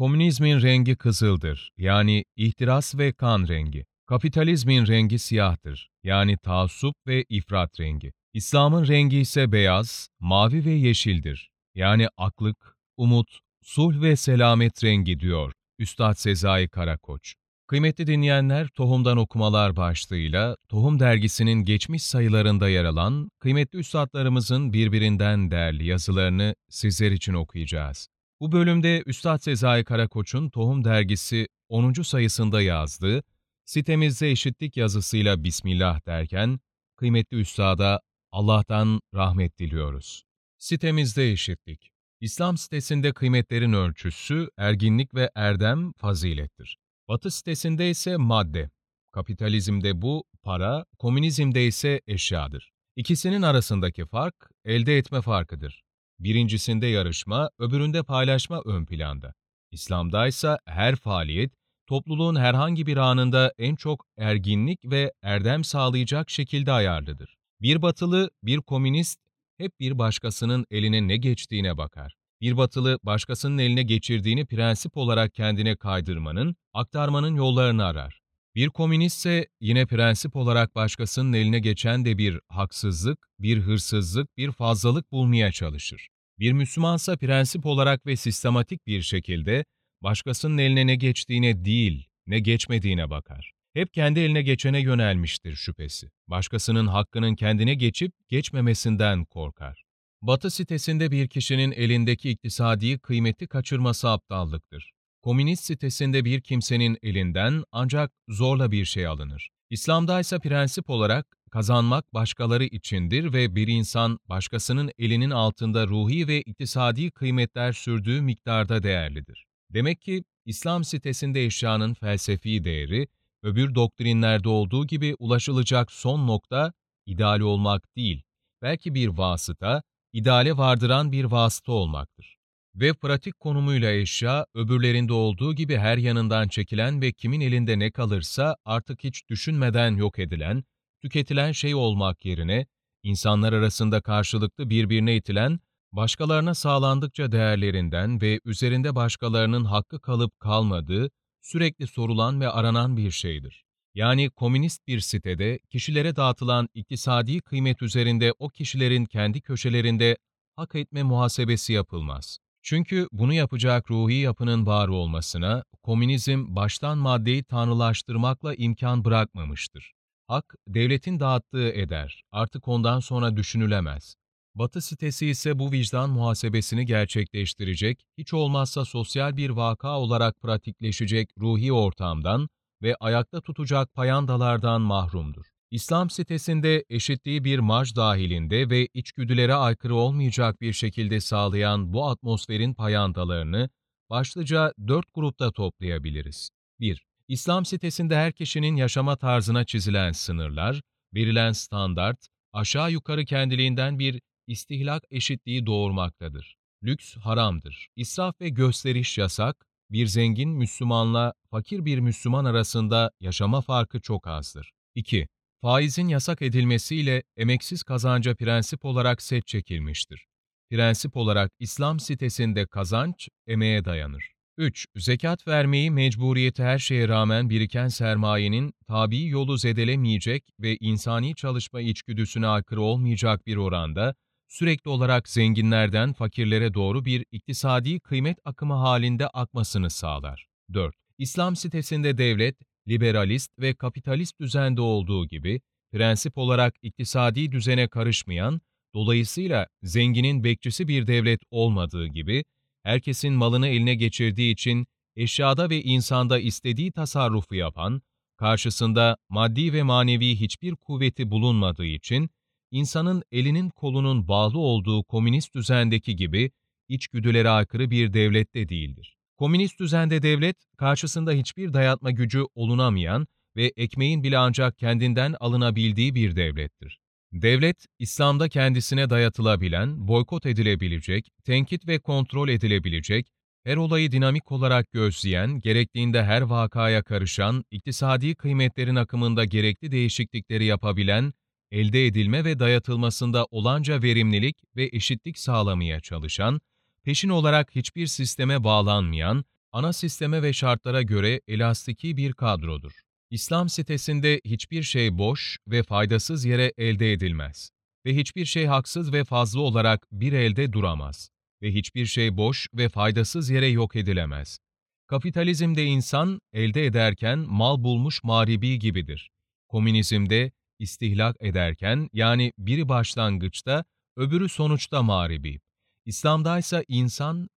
Komünizmin rengi kızıldır, yani ihtiras ve kan rengi. Kapitalizmin rengi siyahtır, yani taassup ve ifrat rengi. İslam'ın rengi ise beyaz, mavi ve yeşildir, yani aklık, umut, sulh ve selamet rengi diyor Üstad Sezai Karakoç. Kıymetli dinleyenler, Tohum'dan okumalar başlığıyla Tohum dergisinin geçmiş sayılarında yer alan kıymetli üstadlarımızın birbirinden değerli yazılarını sizler için okuyacağız. Bu bölümde Üstad Sezai Karakoç'un Tohum dergisi 10. sayısında yazdığı Sitemizde eşitlik yazısıyla Bismillah derken, kıymetli üstada Allah'tan rahmet diliyoruz. Sitemizde eşitlik. İslam sitesinde kıymetlerin ölçüsü erginlik ve erdem fazilettir. Batı sitesinde ise madde. Kapitalizmde bu para, komünizmde ise eşyadır. İkisinin arasındaki fark elde etme farkıdır. Birincisinde yarışma, öbüründe paylaşma ön planda. İslam'da ise her faaliyet, topluluğun herhangi bir anında en çok erginlik ve erdem sağlayacak şekilde ayarlıdır. Bir batılı, bir komünist hep bir başkasının eline ne geçtiğine bakar. Bir batılı başkasının eline geçirdiğini prensip olarak kendine kaydırmanın, aktarmanın yollarını arar. Bir komünistse yine prensip olarak başkasının eline geçen de bir haksızlık, bir hırsızlık, bir fazlalık bulmaya çalışır. Bir Müslümansa prensip olarak ve sistematik bir şekilde başkasının eline ne geçtiğine değil, ne geçmediğine bakar. Hep kendi eline geçene yönelmiştir şüphesi. Başkasının hakkının kendine geçip geçmemesinden korkar. Batı sitesinde bir kişinin elindeki iktisadi kıymeti kaçırması aptallıktır. Komünist sitesinde bir kimsenin elinden ancak zorla bir şey alınır. İslam'da ise prensip olarak kazanmak başkaları içindir ve bir insan başkasının elinin altında ruhi ve iktisadi kıymetler sürdüğü miktarda değerlidir. Demek ki İslam sitesinde eşyanın felsefi değeri, öbür doktrinlerde olduğu gibi ulaşılacak son nokta ideal olmak değil, belki bir vasıta, ideale vardıran bir vasıta olmaktır. Ve pratik konumuyla eşya, öbürlerinde olduğu gibi her yanından çekilen ve kimin elinde ne kalırsa artık hiç düşünmeden yok edilen, tüketilen şey olmak yerine, insanlar arasında karşılıklı birbirine itilen, başkalarına sağlandıkça değerlerinden ve üzerinde başkalarının hakkı kalıp kalmadığı, sürekli sorulan ve aranan bir şeydir. Yani komünist bir sitede kişilere dağıtılan iktisadi kıymet üzerinde o kişilerin kendi köşelerinde hak etme muhasebesi yapılmaz. Çünkü bunu yapacak ruhi yapının var olmasına komünizm baştan maddeyi tanrılaştırmakla imkan bırakmamıştır. Hak, devletin dağıttığı eder, artık ondan sonra düşünülemez. Batı sitesi ise bu vicdan muhasebesini gerçekleştirecek, hiç olmazsa sosyal bir vaka olarak pratikleşecek ruhi ortamdan ve ayakta tutacak payandalardan mahrumdur. İslam sitesinde eşitliği bir marj dahilinde ve içgüdülere aykırı olmayacak bir şekilde sağlayan bu atmosferin payandalarını başlıca dört grupta toplayabiliriz. 1. İslam sitesinde her kişinin yaşama tarzına çizilen sınırlar, verilen standart, aşağı yukarı kendiliğinden bir istihlak eşitliği doğurmaktadır. Lüks haramdır. İsraf ve gösteriş yasak, bir zengin Müslümanla fakir bir Müslüman arasında yaşama farkı çok azdır. 2. Faizin yasak edilmesiyle emeksiz kazanca prensip olarak set çekilmiştir. Prensip olarak İslam sitesinde kazanç emeğe dayanır. 3. Zekat vermeyi mecburiyeti her şeye rağmen biriken sermayenin tabi yolu zedelemeyecek ve insani çalışma içgüdüsüne aykırı olmayacak bir oranda sürekli olarak zenginlerden fakirlere doğru bir iktisadi kıymet akımı halinde akmasını sağlar. 4. İslam sitesinde devlet, liberalist ve kapitalist düzende olduğu gibi, prensip olarak iktisadi düzene karışmayan, dolayısıyla zenginin bekçisi bir devlet olmadığı gibi, herkesin malını eline geçirdiği için eşyada ve insanda istediği tasarrufu yapan, karşısında maddi ve manevi hiçbir kuvveti bulunmadığı için, insanın elinin kolunun bağlı olduğu komünist düzendeki gibi içgüdülere aykırı bir devlette değildir. Komünist düzende devlet, karşısında hiçbir dayatma gücü olunamayan ve ekmeğin bile ancak kendinden alınabildiği bir devlettir. Devlet, İslam'da kendisine dayatılabilen, boykot edilebilecek, tenkit ve kontrol edilebilecek, her olayı dinamik olarak gözleyen, gerektiğinde her vakaya karışan, iktisadi kıymetlerin akımında gerekli değişiklikleri yapabilen elde edilme ve dayatılmasında olanca verimlilik ve eşitlik sağlamaya çalışan, peşin olarak hiçbir sisteme bağlanmayan, ana sisteme ve şartlara göre elastiki bir kadrodur. İslam sitesinde hiçbir şey boş ve faydasız yere elde edilmez ve hiçbir şey haksız ve fazla olarak bir elde duramaz ve hiçbir şey boş ve faydasız yere yok edilemez. Kapitalizmde insan elde ederken mal bulmuş mağribi gibidir. Komünizmde istihlak ederken yani biri başlangıçta öbürü sonuçta mağribi. İslam'daysa insan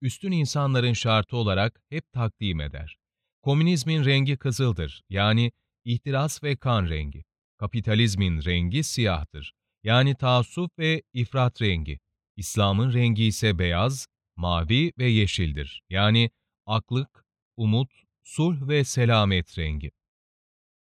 üstün insanların şartı olarak hep takdim eder. Komünizmin rengi kızıldır yani ihtiras ve kan rengi. Kapitalizmin rengi siyahtır yani taassup ve ifrat rengi. İslam'ın rengi ise beyaz, mavi ve yeşildir yani aklık, umut, sulh ve selamet rengi.